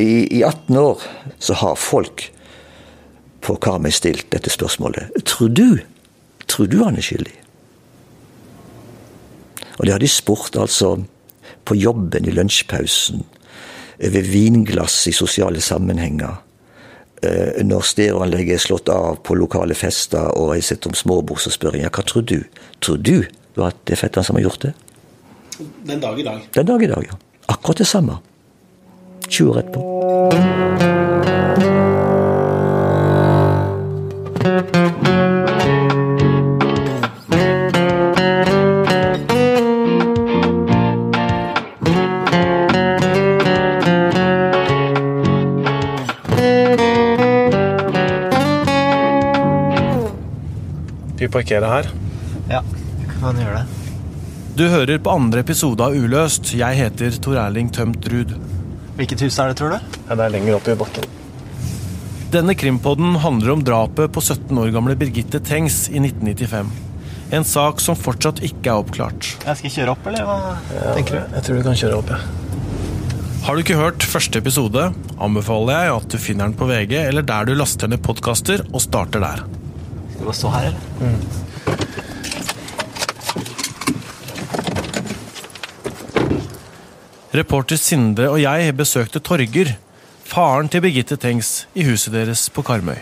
i, i 18 år så har folk på Karmøy stilt dette spørsmålet. Tror du Tror du han er skyldig? Og det har de spurt altså på jobben i lunsjpausen, ved vinglass i sosiale sammenhenger, eh, når stereoanlegget er slått av på lokale fester og jeg sitter om småbord, så spør jeg hva tror du? Tror du at det er fetteren som har gjort det? Den dag i dag. Den dag i dag, ja. Akkurat det samme. 20 år etterpå. Vi parkerer her. Ja, vi kan gjøre det. Du hører på andre episode av Uløst. Jeg heter Tor Erling Tømt Ruud. Hvilket hus er det, tror du? Ja, det er lenger opp i bakken. Denne krimpodden handler om drapet på 17 år gamle Birgitte Tengs i 1995. En sak som fortsatt ikke er oppklart. Jeg skal kjøre opp, eller hva tenker du? Jeg tror du kan kjøre opp, ja. Har du ikke hørt første episode, anbefaler jeg at du finner den på VG eller der du laster ned podkaster, og starter der. Skal vi bare stå her, eller? Reporter Sindre og jeg besøkte Torger, faren til Birgitte Tengs, i huset deres på Karmøy.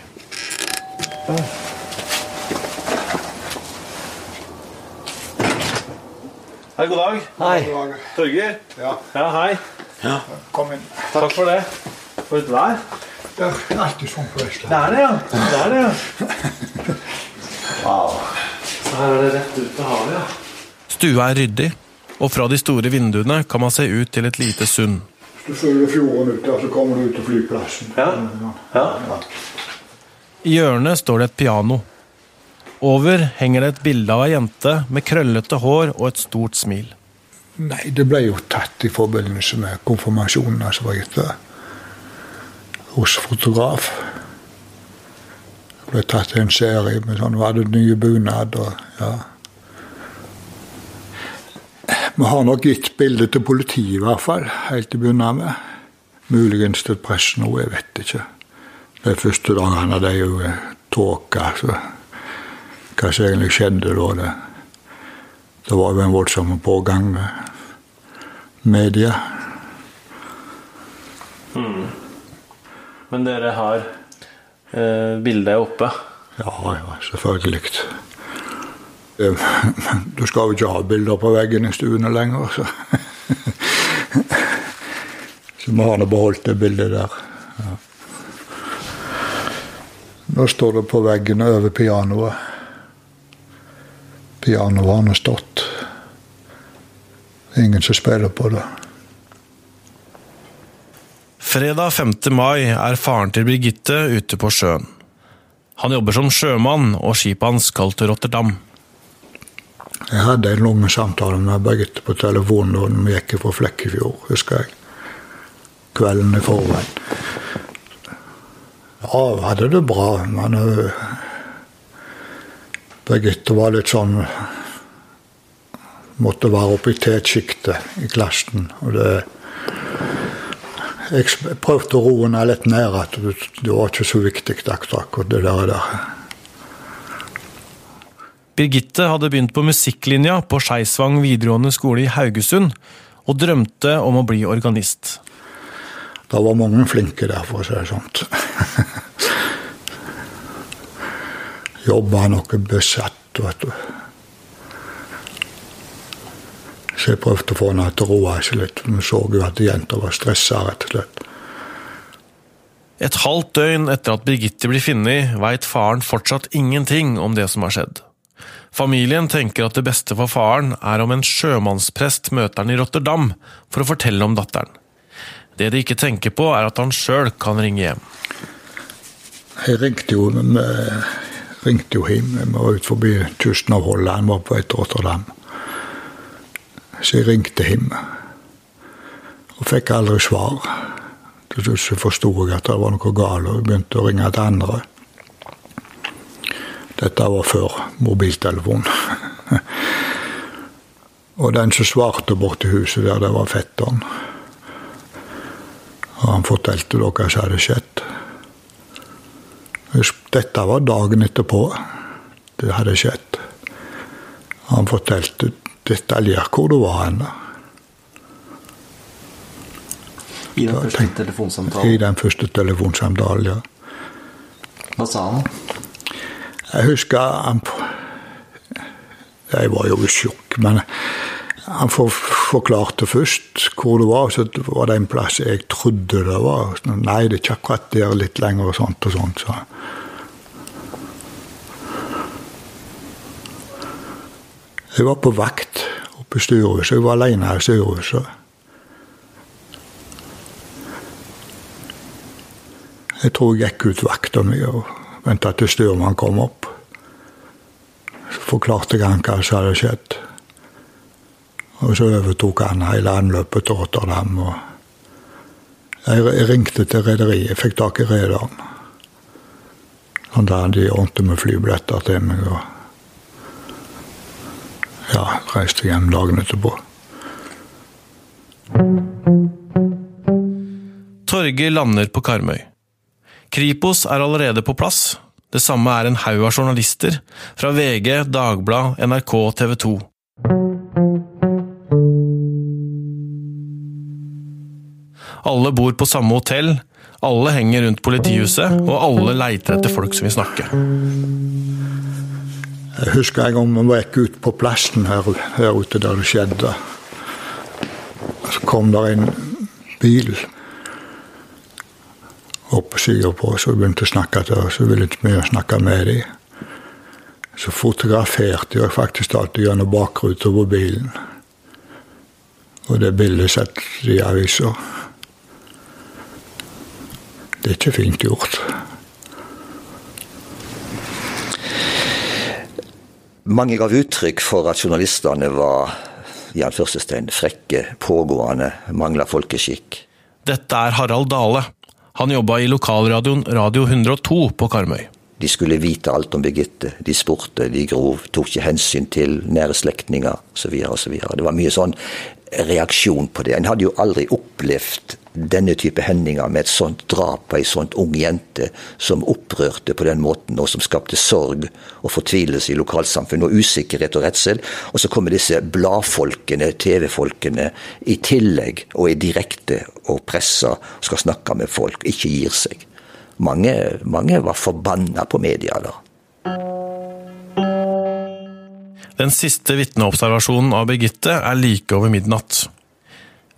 Hei, god dag. Hei. Torger? Ja, Ja, hei. kom inn. Takk for det. For et vær. Det er alltid sånn på Det er det, ja. Det er det, ja. Wow. Så her er det rett ut til havet, ja. Stua er ryddig, og fra de store vinduene kan man se ut til et lite sund. Hvis du følger fjorden ut der, så kommer du ut til flyplassen. Ja. Ja. I hjørnet står det et piano. Over henger det et bilde av ei jente med krøllete hår og et stort smil. Nei, det ble jo tatt i forbindelse med konfirmasjonen som var gitt der. Hos fotograf. Det ble tatt en serie med sånn, var det nye bunad og ja. Vi har nok gitt bildet til politiet i hvert fall, helt til å begynne med. Muligens til pressen òg, jeg vet ikke. De første dagene det er jo tåke, så hva som egentlig skjedde da, det, det var jo en voldsom pågang med media. Men dere har eh, bildet oppe. Ja, ja, selvfølgelig. Eh, Du skal jo ikke ha bilder på veggen i stuene lenger, så Så vi har nå beholdt det bildet der. Ja. Nå står det på veggen over pianoet. Pianoet har nå stått. Ingen som spiller på det. Fredag 5. mai er faren til Birgitte ute på sjøen. Han jobber som sjømann, og skipet hans skal til Rotterdam. Jeg hadde en lang samtale med Birgitte på telefonen da vi gikk fra Flekkefjord, husker jeg. Kvelden i forveien. Ja, hun hadde det bra, men uh, Birgitte var litt sånn Måtte være oppe i tetsjiktet i klassen. Og det Jeg prøvde å roe henne litt ned, at det, var ikke så viktig akkurat det der. der. Birgitte hadde begynt på musikklinja på Skeisvang videregående skole i Haugesund, og drømte om å bli organist. Det var mange flinke der, for å si det sånt. Jobba noe besatt, vet du. Så jeg prøvde å få henne til å roe seg litt. Vi så jo at jenta var stressa, rett og slett. Et halvt døgn etter at Birgitte blir funnet, veit faren fortsatt ingenting om det som har skjedd. Familien tenker at det beste for faren er om en sjømannsprest møter han i Rotterdam for å fortelle om datteren. Det de ikke tenker på, er at han sjøl kan ringe hjem. Jeg ringte jo, vi ringte jo hjem. Vi var ute forbi kysten av Holland, var på vei til Rotterdam. Så jeg ringte hjem. Og fikk aldri svar. Til slutt forsto jeg at det var noe galt, og begynte å ringe til andre. Dette var før mobiltelefon. og den som svarte borti huset der, det var fetteren. Og han fortalte hva som hadde skjedd. Dette var dagen etterpå det hadde skjedd. Han fortalte detaljert hvor det var henne. I den første telefonsamtalen? I den første telefonsamtalen, ja. Hva sa han? Jeg husker han Jeg var jo i sjokk, men han forklarte først hvor det var. Så det var det en plass jeg trodde det var. Nei, det er ikke akkurat der, litt lenger og sånt og sånt. Så. Jeg var på vakt oppe i styrehuset. Jeg var alene i styrehuset. Jeg tror jeg gikk ut vakta mi og venta til styrmannen kom opp. Så forklarte jeg han hva som hadde skjedd. Og så overtok han hele anløpet til Rotterdam. Og jeg ringte til rederiet, fikk tak i rederen. Sånn der de ordnet med flybilletter til meg. og ja, reiste hjem dagen etterpå. Torge lander på Karmøy. Kripos er allerede på plass. Det samme er en haug av journalister fra VG, Dagblad, NRK og TV 2. Alle bor på samme hotell, alle henger rundt politihuset, og alle leiter etter folk som vil snakke. Jeg husker en gang vi gikk ut på plassen her, her ute der det skjedde. Så kom der en bil opp på sida på oss og begynte å snakke til oss. Så ville ikke vi snakke med dem. Så fotograferte jeg faktisk alltid gjennom bakruta på bilen. Og det bildet setter de i avisa. Det er ikke fint gjort. Mange gav uttrykk for at journalistene var i anførselstegn frekke, pågående, mangla folkeskikk. Dette er Harald Dale. Han jobba i lokalradioen Radio 102 på Karmøy. De skulle vite alt om Birgitte. De spurte, de grov, tok ikke hensyn til nære slektninger osv. Det var mye sånn reaksjon på det. En hadde jo aldri opplevd denne type hendinger med et sånt drap på ei sånt ung jente som opprørte på den måten, og som skapte sorg og fortvilelse i lokalsamfunnet, og usikkerhet og redsel. Og så kommer disse bladfolkene, TV-folkene, i tillegg og er direkte og pressa skal snakke med folk, ikke gir seg. Mange, mange var forbanna på media da. Den siste vitneobservasjonen av Birgitte er like over midnatt.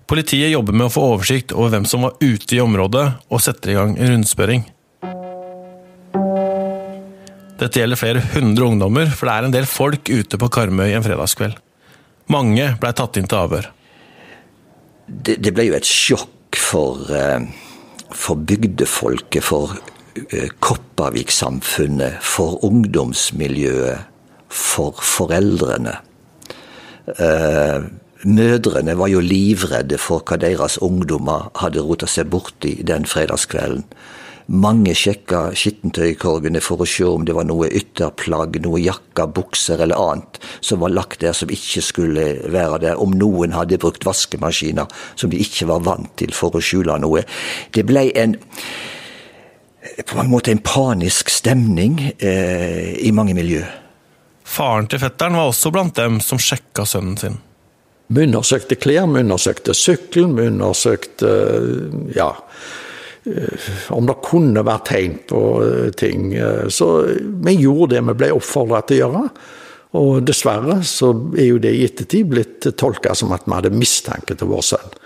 Politiet jobber med å få oversikt over hvem som var ute i området, og setter i gang en rundspørring. Dette gjelder flere hundre ungdommer, for det er en del folk ute på Karmøy en fredagskveld. Mange blei tatt inn til avhør. Det, det, ble jo et sjokk for, for bygdefolket, for Kopervik-samfunnet, for ungdomsmiljøet, for foreldrene. Mødrene var jo livredde for hva deres ungdommer hadde rota seg borti den fredagskvelden. Mange sjekka skittentøykorgene for å se om det var noe ytterplagg, noe jakker, bukser eller annet som var lagt der som ikke skulle være der. Om noen hadde brukt vaskemaskiner som de ikke var vant til for å skjule noe. Det ble en på mange måter en panisk stemning eh, i mange miljø. Faren til fetteren var også blant dem som sjekka sønnen sin. Vi undersøkte klær, vi undersøkte sykkelen, vi undersøkte ja, om det kunne vært tegn på ting. Så vi gjorde det vi ble oppfordra til å gjøre. Og dessverre så er jo det i ettertid blitt tolka som at vi hadde mistanke til vår sønn.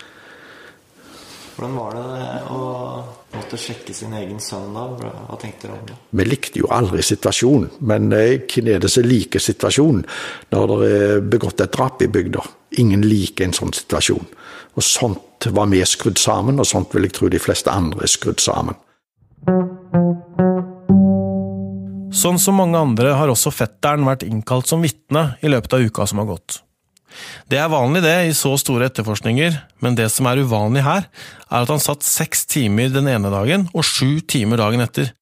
Hvordan var det å måtte sjekke sin egen sønn da? Hva tenkte dere om det? Vi likte jo aldri situasjonen, men hvem er det som liker situasjonen når det er begått et drap i bygda? Ingen liker en sånn situasjon. Og sånt var vi skrudd sammen, og sånt vil jeg tro de fleste andre er skrudd sammen. Sånn som mange andre har også fetteren vært innkalt som vitne i løpet av uka som har gått. Det er vanlig det i så store etterforskninger, men det som er uvanlig her, er at han satt seks timer den ene dagen og sju timer dagen etter.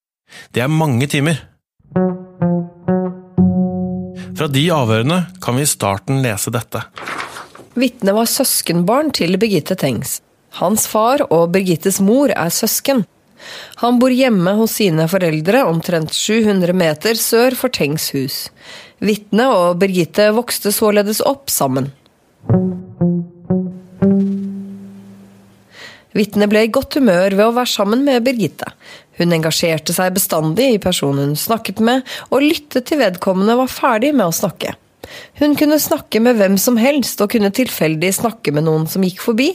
Det er mange timer. Fra de avhørene kan vi i starten lese dette. Vitnet var søskenbarn til Birgitte Tengs. Hans far og Birgittes mor er søsken. Han bor hjemme hos sine foreldre omtrent 700 meter sør for Tengs hus. Vitne og Birgitte vokste således opp sammen. Vitnet ble i godt humør ved å være sammen med Birgitte. Hun engasjerte seg bestandig i personen hun snakket med, og lyttet til vedkommende var ferdig med å snakke. Hun kunne snakke med hvem som helst, og kunne tilfeldig snakke med noen som gikk forbi,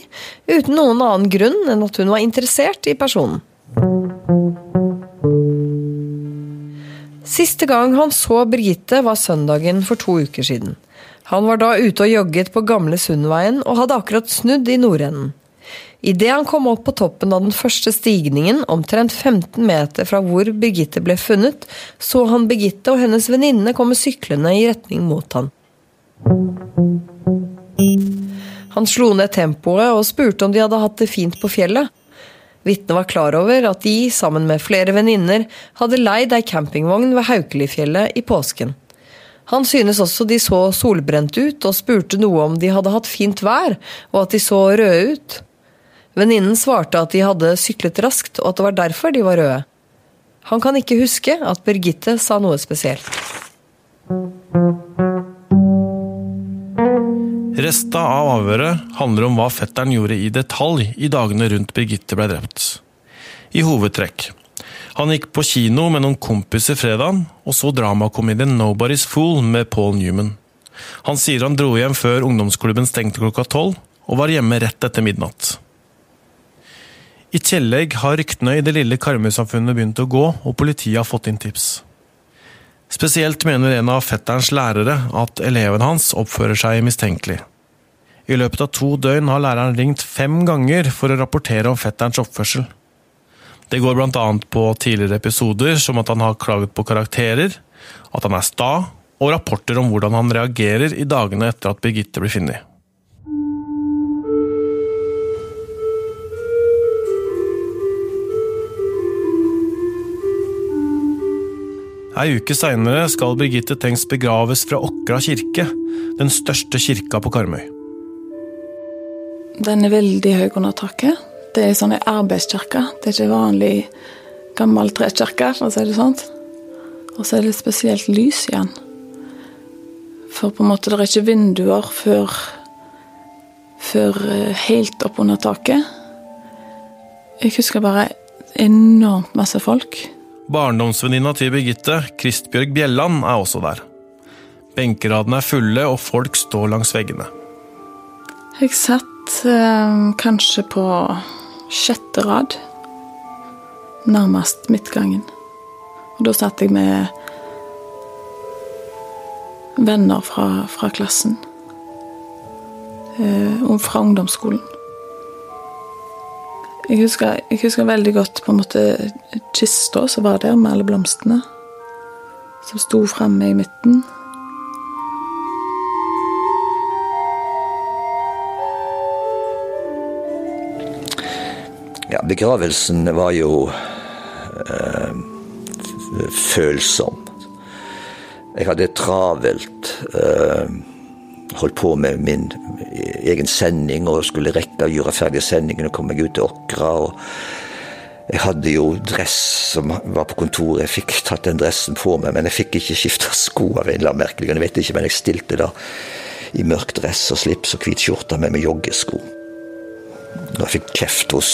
uten noen annen grunn enn at hun var interessert i personen. Siste gang han så Birgitte, var søndagen for to uker siden. Han var da ute og jogget på Gamle Sundveien og hadde akkurat snudd i nordenden. Idet han kom opp på toppen av den første stigningen, omtrent 15 meter fra hvor Birgitte ble funnet, så han Birgitte og hennes venninne komme syklende i retning mot han. Han slo ned tempoet og spurte om de hadde hatt det fint på fjellet. Vitnet var klar over at de, sammen med flere venninner, hadde leid ei campingvogn ved Haukelifjellet i påsken. Han synes også de så solbrent ut, og spurte noe om de hadde hatt fint vær, og at de så røde ut. Venninnen svarte at de hadde syklet raskt, og at det var derfor de var røde. Han kan ikke huske at Birgitte sa noe spesielt. Resta av avhøret handler om hva fetteren gjorde i detalj i dagene rundt Birgitte ble drept. I hovedtrekk. Han gikk på kino med noen kompiser fredagen, og så dramakomedien Nobody's Fool med Paul Newman. Han sier han dro hjem før ungdomsklubben stengte klokka tolv, og var hjemme rett etter midnatt. I tillegg har ryktene i det lille Karmøy-samfunnet begynt å gå, og politiet har fått inn tips. Spesielt mener en av fetterens lærere at eleven hans oppfører seg mistenkelig. I løpet av to døgn har læreren ringt fem ganger for å rapportere om fetterens oppførsel. Det går annet på tidligere episoder som at han har klaget på karakterer, at han er sta, og rapporter om hvordan han reagerer i dagene etter at Birgitte blir funnet. Ei uke seinere skal Birgitte Tengs begraves fra Åkra kirke, den største kirka på Karmøy. Den er veldig høy under taket. Det er sånn ei arbeidskirke. Det er ikke vanlig gammel trekirke, for å si det sånn. Og så er det spesielt lys igjen. For på en måte det er ikke vinduer før, før eh, helt opp under taket. Jeg husker bare enormt masse folk. Barndomsvenninna til Birgitte, Kristbjørg Bjelland, er også der. Benkeradene er fulle, og folk står langs veggene. Jeg satt eh, kanskje på sjette rad, nærmest midtgangen. Og da satt jeg med venner fra, fra klassen. Eh, fra ungdomsskolen. Jeg husker, jeg husker, veldig godt på en måte kista som var der, med alle blomstene. Som sto framme i midten. Ja, begravelsen var jo øh, følsom. Jeg hadde travelt. Øh, holdt på med min egen sending og skulle rekke å gjøre ferdig sendingen og komme meg ut til Åkra. og Jeg hadde jo dress som var på kontoret, jeg fikk tatt den dressen på meg, men jeg fikk ikke skifta sko av en eller annen merkelig grunn. Jeg vet ikke, men jeg stilte da i mørk dress og slips og hvit skjorte med meg joggesko. Og jeg fikk kjeft hos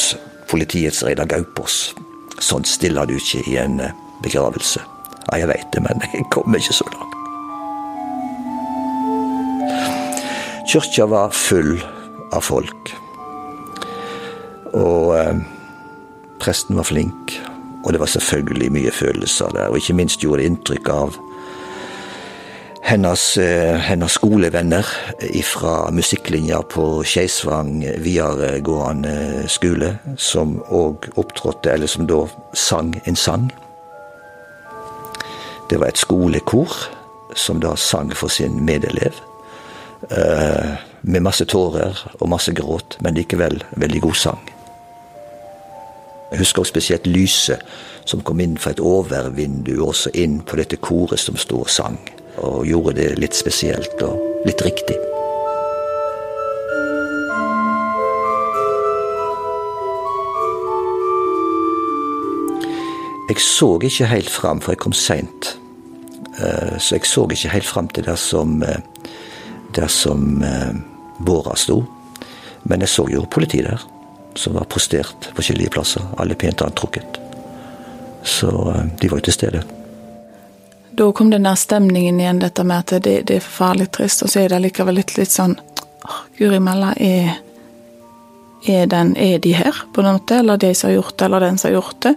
politiets Reidar Gaupås. Sånn stiller du ikke i en eh, begravelse. Ja, jeg veit det, men jeg kommer ikke så langt. Kirka var full av folk. Og eh, presten var flink, og det var selvfølgelig mye følelser der. Og ikke minst gjorde det inntrykk av hennes, eh, hennes skolevenner fra musikklinja på Skeisvang videregående skole, som òg opptrådte, eller som da sang en sang. Det var et skolekor som da sang for sin medelev. Eh, med masse tårer og masse gråt, men likevel veldig god sang. Jeg husker også spesielt lyset som kom inn fra et overvindu også inn på dette koret som sto og sang, og gjorde det litt spesielt og litt riktig. Jeg så ikke helt fram, for jeg kom seint. Eh, så jeg så ikke helt fram til det som eh, der som eh, båra sto. Men jeg så jo politiet der, som var postert på forskjellige plasser. Alle pent antrukket. Så de var jo til stede. Da kom den der stemningen igjen, dette med at det, det er forferdelig trist, og så er det likevel litt, litt sånn Guri malla, er, er, er de her, på en måte? Eller de som har gjort det, eller den som har gjort det?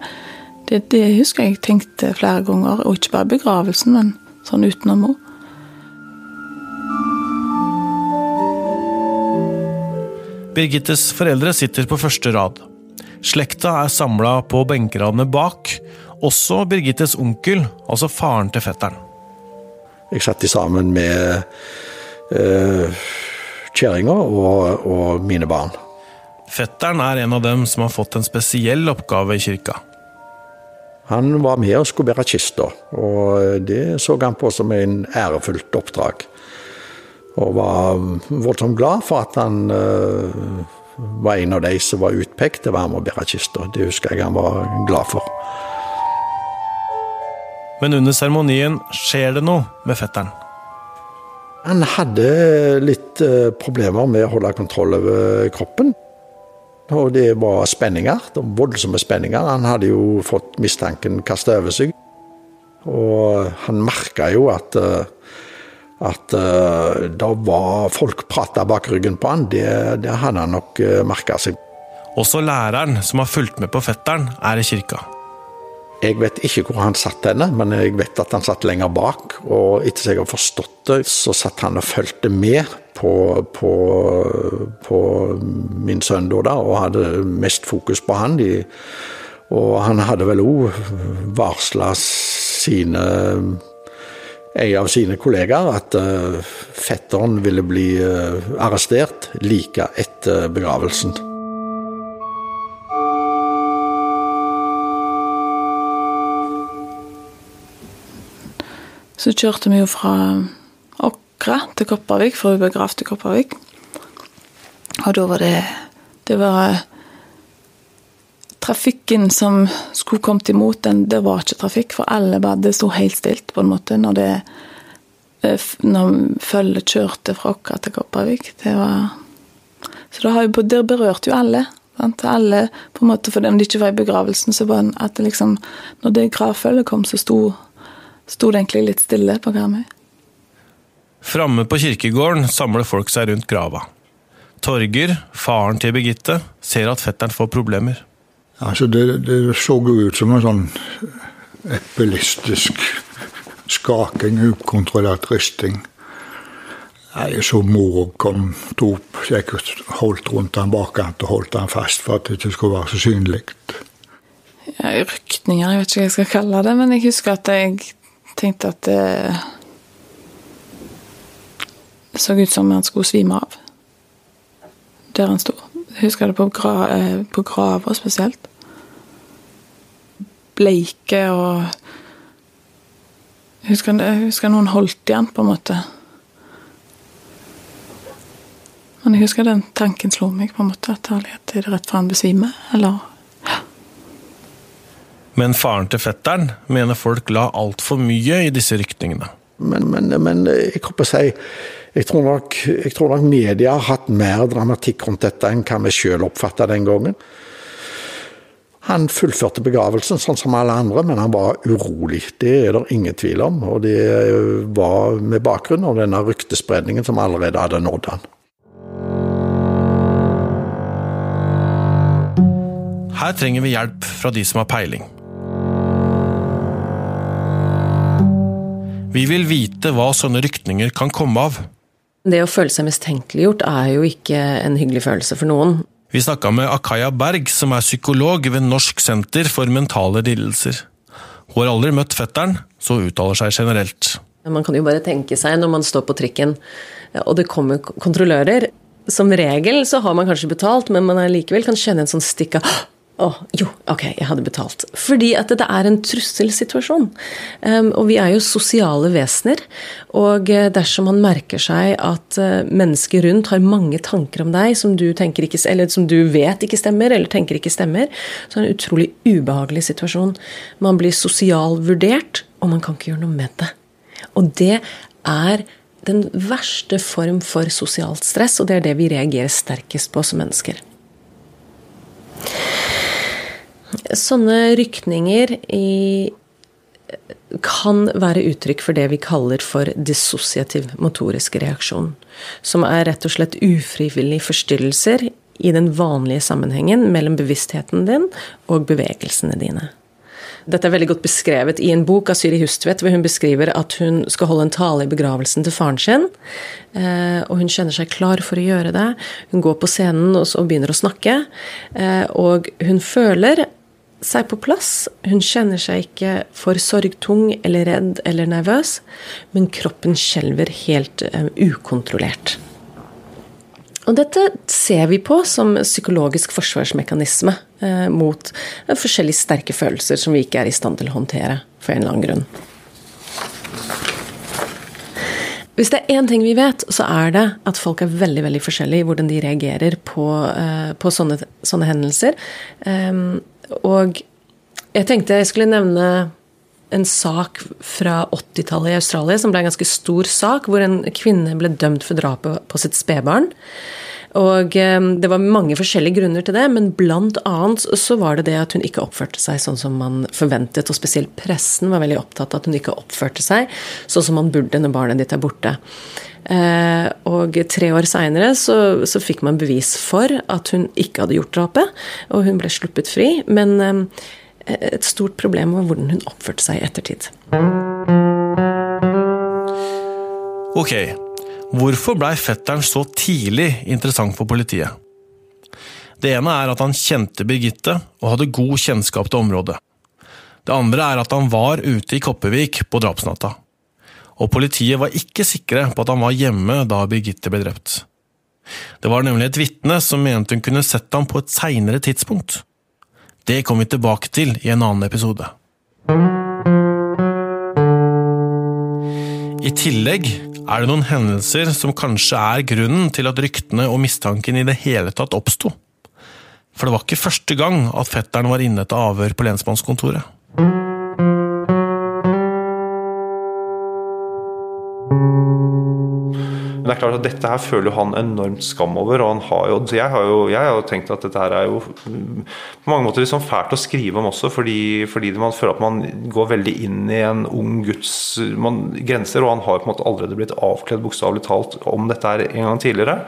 Det, det husker jeg tenkte flere ganger, og ikke bare begravelsen, men sånn utenom òg. Birgittes foreldre sitter på første rad. Slekta er samla på benkeradene bak, også Birgittes onkel, altså faren til fetteren. Jeg satt sammen med eh, kjerringa og, og mine barn. Fetteren er en av dem som har fått en spesiell oppgave i kirka. Han var med og skulle bære kista, og det så han på som en ærefullt oppdrag. Og var voldsomt glad for at han uh, var en av de som var utpekt til å være med å bære kista. Det husker jeg han var glad for. Men under seremonien skjer det noe med fetteren. Han hadde litt uh, problemer med å holde kontroll over kroppen. Og det var spenninger, de voldsomme spenninger. Han hadde jo fått mistanken kasta over seg. Og han merka jo at, eh, at uh, det var folk prata bak ryggen på han. Det, det hadde han nok eh, merka seg. Også læreren som har fulgt med på fetteren, er i kirka. Jeg vet ikke hvor han satt henne, men jeg vet at han satt lenger bak. Og etter jeg har forstått det, så satt han og fulgte med på, på, på min sønn da, og hadde mest fokus på han. De, og han hadde vel òg varsla sine en av sine kollegaer at uh, fetteren ville bli uh, arrestert like etter begravelsen. Så kjørte vi jo fra Åkra til Kopervik, for hun begravde i Kopervik. Og da var det Det var Trafikken som skulle kommet imot, den, det var ikke trafikk, for alle bare, det sto helt stilt, på en måte, når det eh, når følget kjørte fra Åkra til Kopervik. Det var Så det, har jo, det berørte jo alle. Sant? Alle, på en måte, For om de ikke var i begravelsen, så var det at det liksom Når det gravfølget kom, så sto sto det egentlig litt stille på Karmøy. Framme på kirkegården samler folk seg rundt grava. Torger, faren til Birgitte, ser at fetteren får problemer. Altså det, det så ut som en sånn epilistisk skaking, ukontrollert risting. Nei, så mor kom så jeg holdt rundt han bakkant og holdt han fast for at det ikke skulle være så synlig. Ja, rykninger, jeg vet ikke hva jeg skal kalle det, men jeg husker at jeg tenkte at det, det så ut som han skulle svime av der han sto. Husker det på, gra, eh, på graver spesielt. Bleike og jeg husker, jeg husker noen holdt igjen, på en måte. Men jeg husker den tanken slo meg, på en måte, at herlighet, er rett før han besvimer, eller men faren til fetteren mener folk la altfor mye i disse rykningene. Men, men, men jeg si jeg tror, nok, jeg tror nok media har hatt mer dramatikk rundt dette enn hva vi sjøl oppfatta den gangen. Han fullførte begravelsen sånn som alle andre, men han var urolig. Det er det ingen tvil om. Og det var med bakgrunn av denne ryktespredningen som allerede hadde nådd han. Her trenger vi hjelp fra de som har peiling. Vi vil vite hva sånne rykninger kan komme av. Det å føle seg mistenkeliggjort er jo ikke en hyggelig følelse for noen. Vi snakka med Akaya Berg, som er psykolog ved Norsk senter for mentale lidelser. Hun har aldri møtt fetteren, så uttaler seg generelt. Man kan jo bare tenke seg når man står på trikken og det kommer kontrollører. Som regel så har man kanskje betalt, men man likevel kan kjenne en sånn stikk av Å, jo, ok, jeg hadde betalt. Fordi at det er en trusselsituasjon. Um, og vi er jo sosiale vesener. Og eh, dersom man merker seg at uh, mennesker rundt har mange tanker om deg som du, ikke, som du vet ikke stemmer, eller tenker ikke stemmer, så er det en utrolig ubehagelig situasjon. Man blir sosialvurdert, og man kan ikke gjøre noe med det. Og det er den verste form for sosialt stress, og det er det vi reagerer sterkest på som mennesker. Sånne rykninger i, kan være uttrykk for det vi kaller for dissosiativ motorisk reaksjon. Som er rett og slett ufrivillige forstyrrelser i den vanlige sammenhengen mellom bevisstheten din og bevegelsene dine. Dette er veldig godt beskrevet i en bok av Syri Hustvedt, hvor hun beskriver at hun skal holde en tale i begravelsen til faren sin. Eh, og hun kjenner seg klar for å gjøre det. Hun går på scenen og begynner å snakke. Eh, og hun føler seg på plass. Hun kjenner seg ikke for sorgtung eller redd eller nervøs, men kroppen skjelver helt uh, ukontrollert. Og dette ser vi på som psykologisk forsvarsmekanisme uh, mot uh, forskjellige sterke følelser som vi ikke er i stand til å håndtere for en eller annen grunn. Hvis det er én ting vi vet, så er det at folk er veldig veldig forskjellige i hvordan de reagerer på, på sånne, sånne, hendelser. Um, og jeg tenkte jeg skulle nevne en sak fra 80-tallet i Australia som ble en ganske stor sak, hvor en kvinne ble dømt for drapet på sitt spedbarn. Og eh, Det var mange forskjellige grunner til det, men blant annet så var det det at hun ikke oppførte seg sånn som man forventet. Og spesielt pressen var veldig opptatt av at hun ikke oppførte seg sånn som man burde når barnet ditt er borte. Eh, og tre år seinere så, så, fikk man bevis for at hun ikke hadde gjort drapet, og hun ble sluppet fri. Men eh, et stort problem var hvordan hun oppførte seg i ettertid. Ok, hvorfor blei fetteren så tidlig interessant for politiet? Det ene er at han kjente Birgitte og hadde god kjennskap til området. Det andre er at han var ute i Kopervik på drapsnatta og politiet var ikke sikre på at han var hjemme da Birgitte ble drept. Det var nemlig et vitne som mente hun kunne sett ham på et seinere tidspunkt. Det kommer vi tilbake til i en annen episode. I tillegg er det noen hendelser som kanskje er grunnen til at ryktene og mistanken i det hele tatt oppsto. For det var ikke første gang at fetteren var inne til avhør på lensmannskontoret. Men det er klart at dette her føler han enormt skam over. og han har jo, jeg har jo, jeg har jo tenkt at dette her er jo på mange måter liksom fælt å skrive om også, fordi, fordi man føler at man går veldig inn i en ung guds man, grenser. Og han har på en måte allerede blitt avkledd bokstavelig talt om dette her en gang tidligere.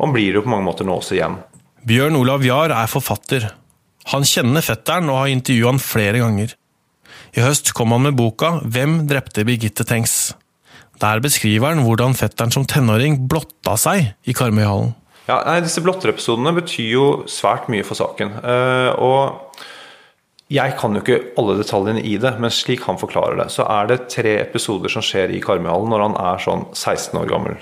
Og han blir jo på mange måter nå også igjen. Bjørn Olav Jahr er forfatter. Han kjenner fetteren og har intervjua han flere ganger. I høst kom han med boka 'Hvem drepte Birgitte Tengs?' Der beskriver han hvordan fetteren som tenåring blotta seg i Karmøyhallen. Ja, nei, Disse blotterepisodene betyr jo svært mye for saken. Uh, og jeg kan jo ikke alle detaljene i det, men slik han forklarer det, så er det tre episoder som skjer i Karmøyhallen når han er sånn 16 år gammel.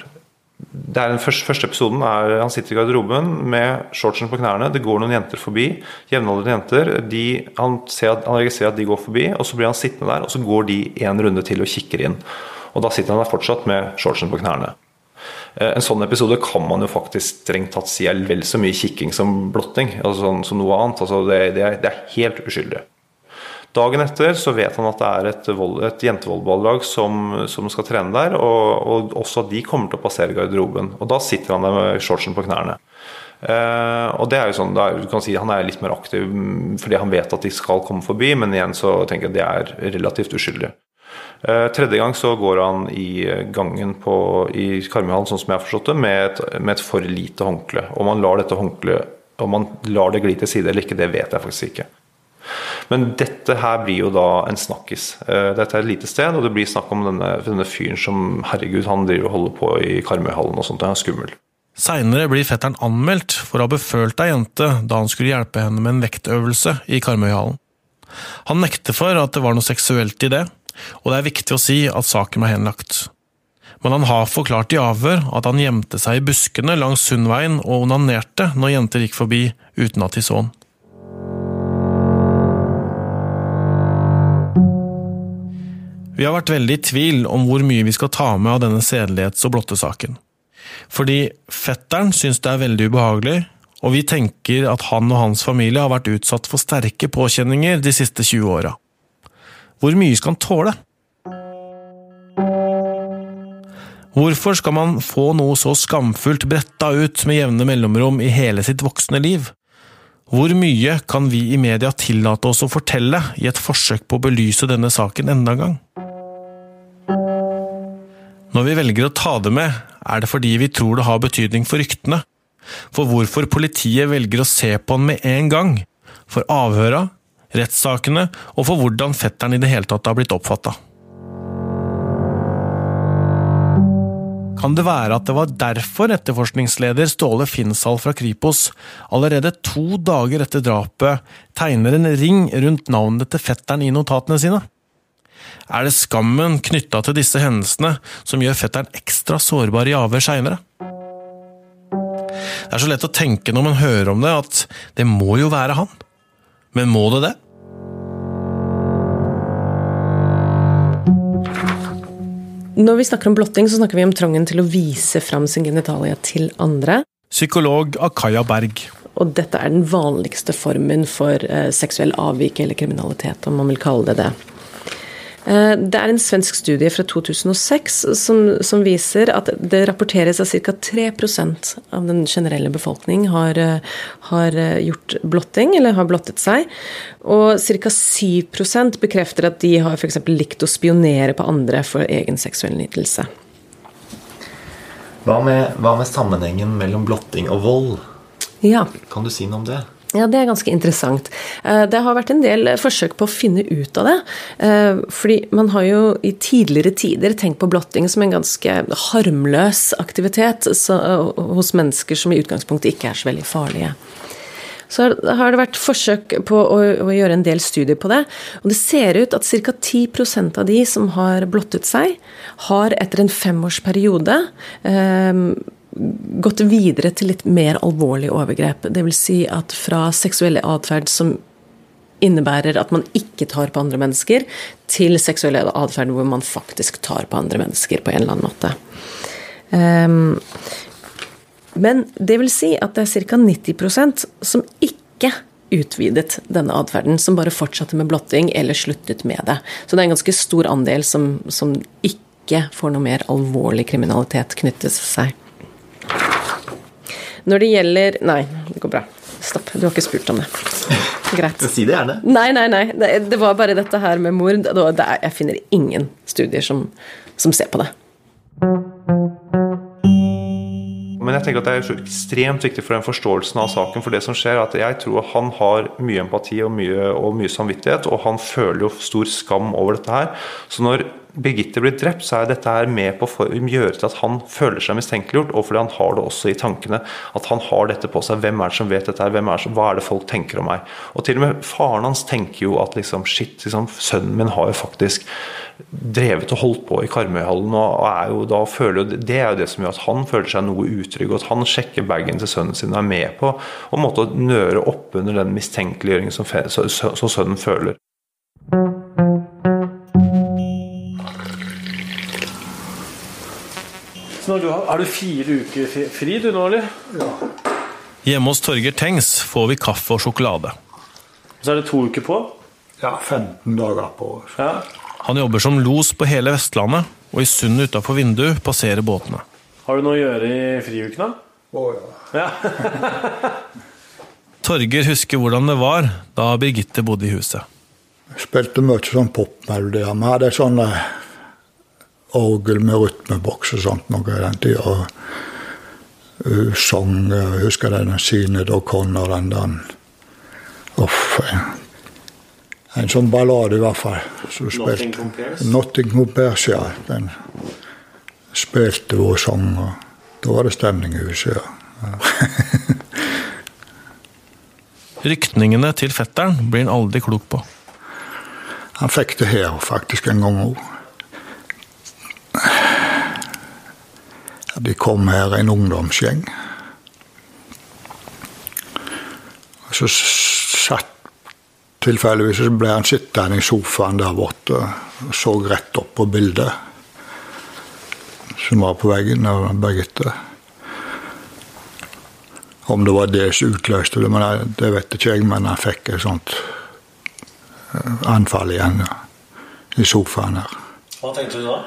Det er den første, første episoden er Han sitter i garderoben med shortsen på knærne. Det går noen jenter forbi. Jevnaldrende jenter. De, han, at, han registrerer at de går forbi, og så blir han sittende der, og så går de en runde til og kikker inn. Og da sitter han der fortsatt med shortsen på knærne. Eh, en sånn episode kan man jo faktisk strengt tatt si er vel så mye kikking som blotting. Altså sånn, som noe annet. Altså det, det, er, det, er, helt uskyldig. Dagen etter så vet han at det er et, vold, et jentevolleyballag som, som, skal trene der, og, og, også de kommer til å passere garderoben. Og da sitter han der med shortsen på knærne. Uh, og det er jo sånn, er, du kan si Han er litt mer aktiv mm, fordi han vet at de skal komme forbi, men igjen så tenker jeg at det er relativt uskyldig. Eh, tredje gang så går han i gangen på, i Karmøyhallen, sånn som jeg har forstått det, med et, med et for lite håndkle. Om han lar dette håndkleet om man lar det gli til side eller ikke, det vet jeg faktisk ikke. Men dette her blir jo da en snakkis. Eh, dette er et lite sted, og det blir snakk om denne, denne fyren som herregud, han driver og holder på i Karmøyhallen og sånt. Han er skummel. Seinere blir fetteren anmeldt for å ha befølt ei jente da han skulle hjelpe henne med en vektøvelse i Karmøyhallen. Han nekter for at det var noe seksuelt i det, og det er viktig å si at saken var henlagt. Men han har forklart i avhør at han gjemte seg i buskene langs Sundveien og onanerte når jenter gikk forbi uten at de så han. Vi har vært veldig i tvil om hvor mye vi skal ta med av denne sedelighets- og blottesaken. Fordi fetteren syns det er veldig ubehagelig, og vi tenker at han og hans familie har vært utsatt for sterke påkjenninger de siste 20 åra. Hvor mye skal han tåle? Hvorfor skal man få noe så skamfullt bretta ut med jevne mellomrom i hele sitt voksne liv? Hvor mye kan vi i media tillate oss å fortelle i et forsøk på å belyse denne saken enda en gang? Når vi velger å ta det med, er det fordi vi tror det har betydning for ryktene. For hvorfor politiet velger å se på den med en gang. For avhøra, rettssakene og for hvordan fetteren i det hele tatt har blitt oppfatta. Kan det være at det var derfor etterforskningsleder Ståle Finnshall fra Kripos allerede to dager etter drapet tegner en ring rundt navnet til fetteren i notatene sine? Er det skammen knytta til disse hendelsene som gjør fetteren ekstra sårbar i avhør seinere? Det er så lett å tenke når man hører om det, at det må jo være han. Men må det det? Når vi snakker om blotting, så snakker vi om trangen til å vise fram sin genitalia til andre. Psykolog Akaya Berg. Og dette er den vanligste formen for eh, seksuell avvik eller kriminalitet, om man vil kalle det det. Eh, det er en svensk studie fra 2006 som, som viser at det rapporteres at ca. 3% av den generelle befolkning har, eh, har, eh, gjort blotting, eller har blottet seg. Og ca. 7% bekrefter at de har f.eks. likt å spionere på andre for egen seksuell nytelse. Hva med, hva med sammenhengen mellom blotting og vold? Ja. Kan du si noe om det? Ja, Det er ganske interessant. Eh, det har vært en del forsøk på å finne ut av det. Eh, fordi man har jo i tidligere tider tenkt på blotting som en ganske harmløs aktivitet hos mennesker som i utgangspunktet ikke er så veldig farlige. Så har det vært forsøk på å, gjøre en del studier på det. Og det ser ut at ca. 10% av de som har blottet seg, har etter en femårsperiode eh, gått videre til litt mer alvorlige overgrep. Dvs. Si at fra seksuell atferd som innebærer at man ikke tar på andre mennesker, til seksuell atferd hvor man faktisk tar på andre mennesker på en eller annen måte. Um, men det vil si at det er ca. 90% som ikke utvidet denne atferden, som bare fortsatte med blotting eller sluttet med det. Så det er en ganske stor andel som, som ikke får noe mer alvorlig kriminalitet knyttet til seg. Når det gjelder Nei, det går bra. Stopp. Du har ikke spurt om det. Greit. Si det gjerne. Nei, nei, nei. Det, det var bare dette her med mord. Er, jeg finner ingen studier som, som ser på det. Men jeg tenker at det er så ekstremt viktig for den forståelsen av saken. For det som skjer er at jeg tror han har mye empati og mye, og mye samvittighet, og han føler jo stor skam over dette her. Så når Birgitte blir drept, så er dette her med på å gjøre til at han føler seg mistenkeliggjort, og fordi han har det også i tankene. At han har dette på seg. Hvem er det som vet dette her? Er som, hva er det folk tenker om meg? Og til og med faren hans tenker jo at liksom, shit, liksom, sønnen min har jo faktisk drevet og holdt på i Karmøyhallen, og er jo da føler Det er jo det som gjør at han føler seg noe utrygg, og at han sjekker bagen til sønnen sin og er med på å måtte nøre opp under den mistenkeliggjøringen som, som sønnen føler. Så du har, har, du fire uker fri du nå, eller? Ja. Hjemme hos Torger Tengs får vi kaffe og sjokolade. Så er det to uker på? Ja, 15 dager på. Ja. Han jobber som los på hele Vestlandet, og i sundet utafor vinduet passerer båtene. Har du noe å gjøre i friukene? Å oh, ja. ja. Torger husker hvordan det var da Birgitte bodde i huset. Jeg spilte mye sånn popmelodier. Vi hadde sånne orgel med rytmeboks og sånt noe i den tida. Hun sang Jeg husker den sine da Connor den den Uff. En sånn ballade, i hvert fall. Nothing Compares? Nothing Compares, ja. Den spilte og sang. Og da var det stemning i huset, ja. ja. Ryktningene til fetteren blir han aldri klok på. Han fikk det her faktisk en gang òg. De kom her, en ungdomsgjeng. Og så satt Tilfeldigvis ble han sittende i sofaen der borte og så rett opp på bildet som var på veggen av Birgitte. Om det var det som utløste det, men det vet ikke jeg. Men han fikk et sånt eh, anfall igjen ja, i sofaen her. Hva tenkte du da?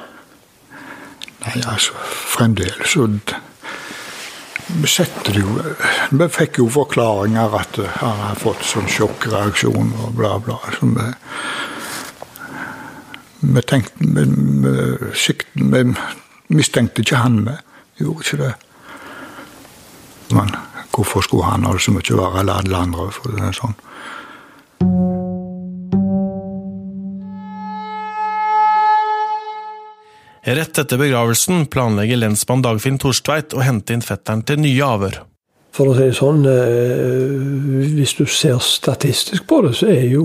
Nei, altså, fremdeles så setter det jo Vi fikk jo forklaringer at han har fått sånn sjokkreaksjon og bla, bla. Så vi, vi tenkte vi, vi, vi, mistenkte ikke han, vi gjorde ikke det. Men hvorfor skulle han ha det så mye verre enn alle andre? for det er sånn. Rett etter begravelsen planlegger lensmann Dagfinn Torstveit å hente inn fetteren til nye avhør. For å si det sånn, eh, hvis du ser statistisk på det, så er jo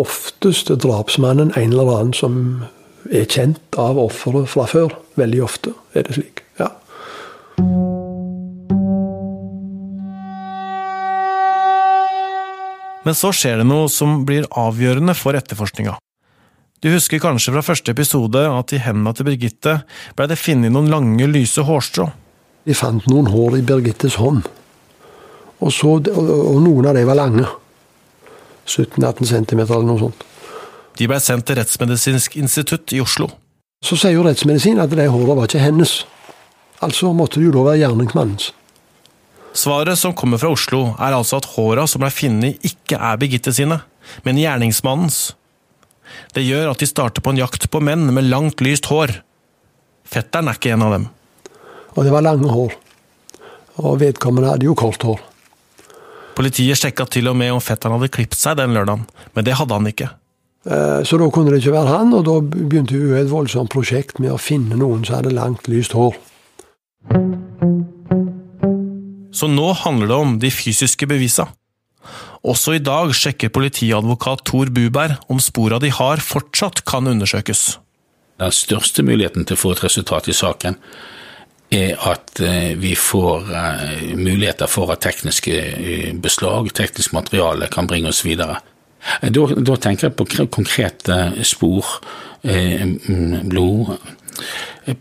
oftest drapsmannen en eller annen som er kjent av offeret fra før. Veldig ofte er det slik. ja. Men så skjer det noe som blir avgjørende for etterforskninga. Du husker kanskje fra første episode at i hendene til Birgitte blei det funnet noen lange, lyse hårstrå. De fant noen hår i Birgittes hånd, og, så, og noen av dem var lange. 17-18 cm eller noe sånt. De blei sendt til Rettsmedisinsk institutt i Oslo. Så sier jo rettsmedisin at de håra var ikke hennes. Altså måtte det jo da være gjerningsmannens. Svaret som kommer fra Oslo, er altså at håra som blei funnet, ikke er Birgitte sine, men gjerningsmannens. Det gjør at de starter på en jakt på menn med langt, lyst hår. Fetteren er ikke en av dem. Og det var lange hår. Og vedkommende hadde jo kort hår. Politiet sjekka til og med om fetteren hadde klippet seg den lørdagen, men det hadde han ikke. Eh, så da kunne det ikke være han, og da begynte vi et voldsomt prosjekt med å finne noen som hadde langt, lyst hår. Så nå handler det om de fysiske bevisa. Også i dag sjekker politiadvokat Tor Buberg om spora de har fortsatt kan undersøkes. Den største muligheten til å få et resultat i saken er at eh, vi får eh, muligheter for at tekniske eh, beslag, teknisk materiale, kan bringe oss videre. Da, da tenker jeg på konkrete spor, blod,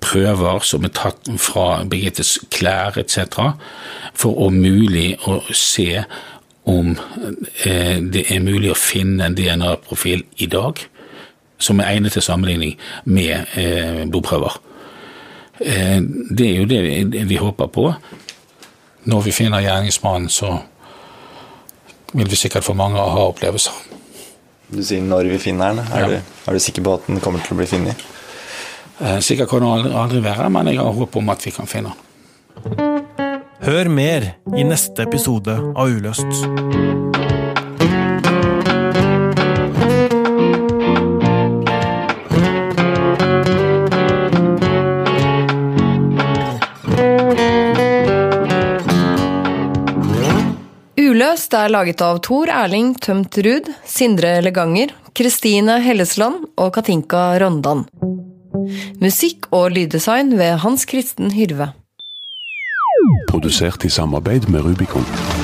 prøver som er tatt fra Birgittes klær etc., for å mulig å se om eh, det er mulig å finne en DNA-profil i dag som er egnet til sammenligning med eh, blodprøver. Eh, det er jo det vi håper på. Når vi finner gjerningsmannen, så vil vi sikkert få mange aha-opplevelser. Du sier når vi finner den. Er, ja. du, er, du, sikker på at den kommer til å bli funnet? Sikkert kan det aldri være, men jeg har håp om at vi kan finne den. Hør mer i neste episode av Uløst. Uløst er laget av Tor Erling Tømt Ruud, Sindre Leganger, Kristine Hellesland og Katinka Rondan. Musikk og lyddesign ved Hans Kristen Hyrve. Produsert i samarbeid med Rubicon.